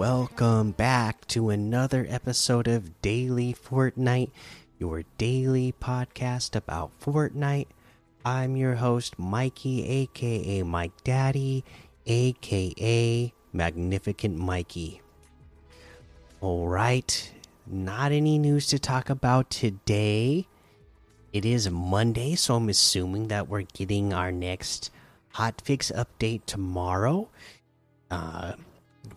welcome back to another episode of Daily Fortnite, your daily podcast about Fortnite. I'm your host, Mikey, aka Mike Daddy, aka Magnificent Mikey. Alright, not any news to talk about today. It is Monday, so I'm assuming that we're getting our next hotfix update tomorrow. Uh,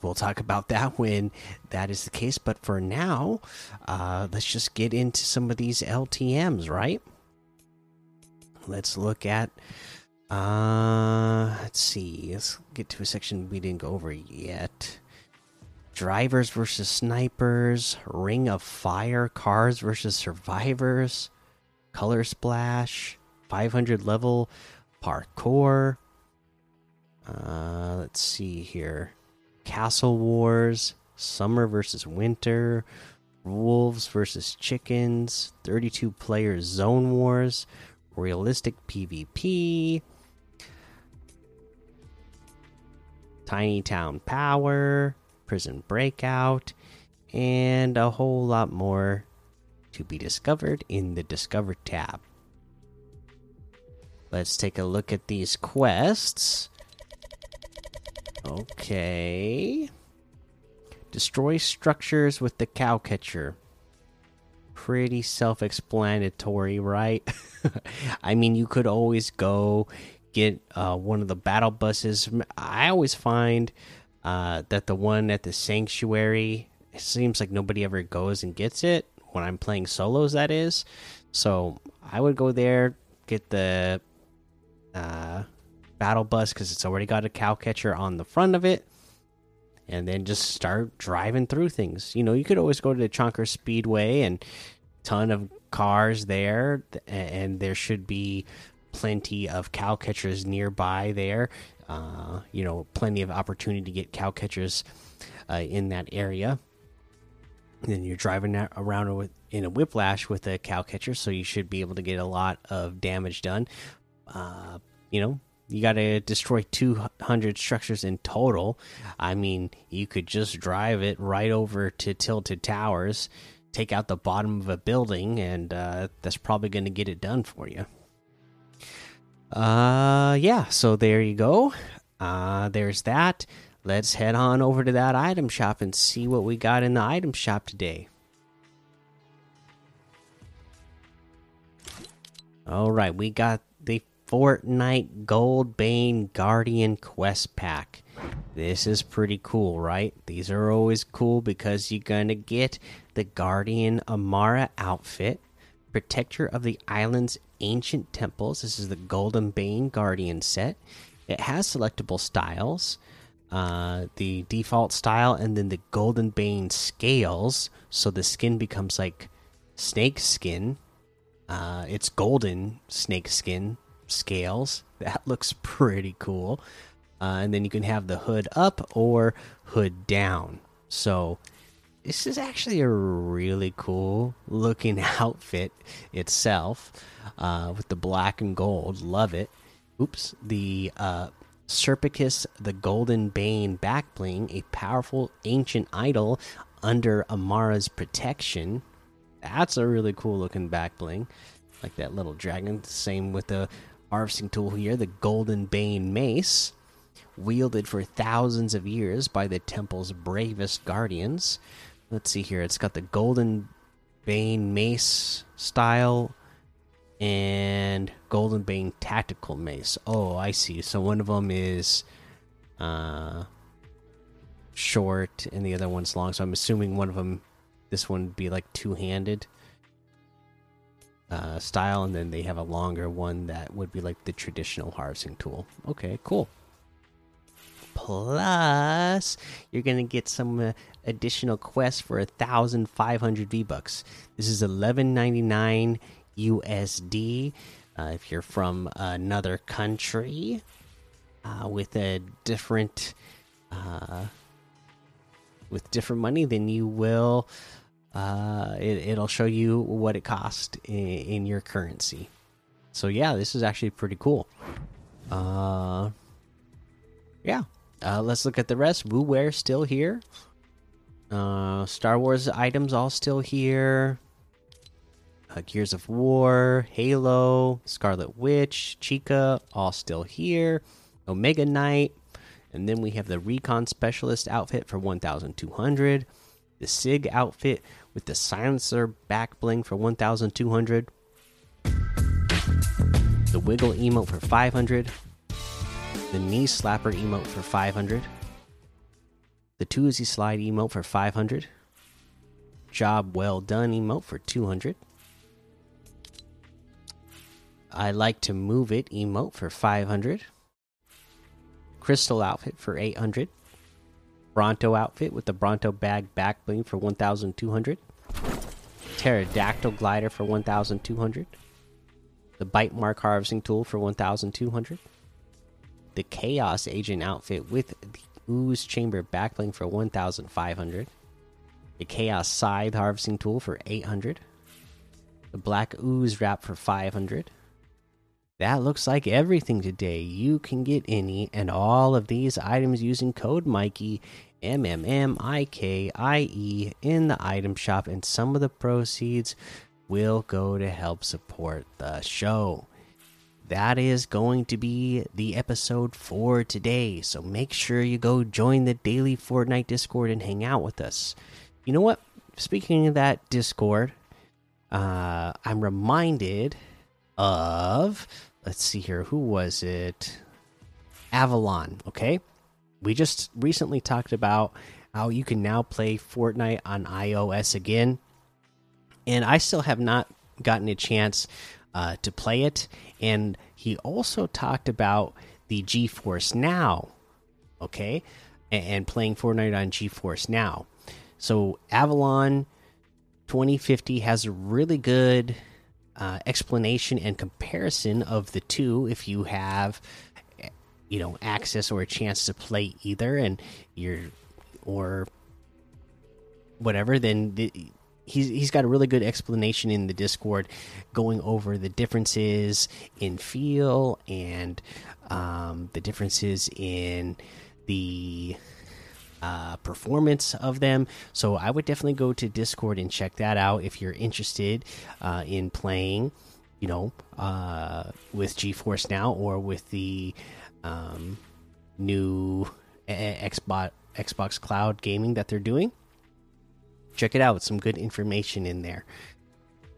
we'll talk about that when that is the case. But for now, uh, let's just get into some of these LTMs, right? Let's look at. Uh, let's see. Let's get to a section we didn't go over yet. Drivers versus snipers, Ring of Fire, cars versus survivors, Color Splash, 500 level parkour. Uh, let's see here. Castle Wars, Summer versus Winter, Wolves versus Chickens, 32 player Zone Wars, Realistic PvP, Tiny Town Power, Prison Breakout, and a whole lot more to be discovered in the Discover tab. Let's take a look at these quests. Okay. Destroy structures with the cow catcher. Pretty self explanatory, right? I mean, you could always go get uh, one of the battle buses. I always find uh, that the one at the sanctuary, it seems like nobody ever goes and gets it when I'm playing solos, that is. So I would go there, get the uh, battle bus because it's already got a cow catcher on the front of it. And then just start driving through things. You know you could always go to the chonker speedway and ton of cars there and there should be plenty of cow catchers nearby there. Uh, you know plenty of opportunity to get cow catchers uh, in that area. And then you're driving around with, in a whiplash with a cow catcher so you should be able to get a lot of damage done. Uh, you know you got to destroy 200 structures in total. I mean, you could just drive it right over to Tilted Towers, take out the bottom of a building, and uh, that's probably going to get it done for you. Uh, yeah, so there you go. Uh, there's that. Let's head on over to that item shop and see what we got in the item shop today. All right, we got the Fortnite Gold Bane Guardian Quest Pack. This is pretty cool, right? These are always cool because you're going to get the Guardian Amara outfit, Protector of the Island's Ancient Temples. This is the Golden Bane Guardian set. It has selectable styles. Uh, the default style and then the golden bane scales so the skin becomes like snake skin uh, it's golden snake skin scales. That looks pretty cool. Uh, and then you can have the hood up or hood down. So this is actually a really cool looking outfit itself uh, with the black and gold. Love it. Oops. The uh, Serpicus, the Golden Bane back bling, a powerful ancient idol under Amara's protection. That's a really cool looking back bling. Like that little dragon. Same with the harvesting tool here, the Golden Bane Mace, wielded for thousands of years by the temple's bravest guardians. Let's see here, it's got the Golden Bane Mace style and Golden Bane Tactical Mace. Oh, I see. So one of them is uh, short and the other one's long. So I'm assuming one of them, this one would be like two handed uh, style, and then they have a longer one that would be like the traditional harvesting tool. Okay, cool. Plus, you're gonna get some uh, additional quests for a thousand five hundred V bucks. This is eleven ninety nine USD. Uh, if you're from another country uh, with a different uh, with different money, then you will uh, it, will show you what it cost in, in, your currency. So yeah, this is actually pretty cool. Uh, yeah, uh, let's look at the rest. Wear still here. Uh, Star Wars items all still here. Uh, Gears of War, Halo, Scarlet Witch, Chica, all still here. Omega Knight, and then we have the Recon Specialist outfit for 1,200. The Sig outfit with the Silencer back bling for 1,200. The Wiggle emote for 500. The Knee Slapper emote for 500. The Toozy Slide emote for 500. Job Well Done emote for 200. I like to move it emote for 500. Crystal outfit for 800. Bronto outfit with the Bronto bag back bling for 1200. Pterodactyl glider for 1200. The bite mark harvesting tool for 1200. The Chaos Agent outfit with the Ooze Chamber back bling for 1500. The Chaos Scythe harvesting tool for 800. The Black Ooze wrap for 500 that looks like everything today. You can get any and all of these items using code Mikey M M M I K I E in the item shop, and some of the proceeds will go to help support the show. That is going to be the episode for today. So make sure you go join the daily Fortnite Discord and hang out with us. You know what? Speaking of that Discord, uh, I'm reminded of let's see here. Who was it? Avalon. Okay. We just recently talked about how you can now play Fortnite on iOS again. And I still have not gotten a chance uh, to play it. And he also talked about the GeForce Now. Okay. And, playing Fortnite on GeForce Now. So Avalon 2050 has a really good uh, explanation and comparison of the two if you have you know access or a chance to play either and you're or whatever then the, he's he's got a really good explanation in the discord going over the differences in feel and um, the differences in the uh, performance of them. So I would definitely go to Discord and check that out if you're interested uh, in playing, you know, uh, with GeForce Now or with the um, new Xbox Xbox Cloud gaming that they're doing. Check it out; some good information in there.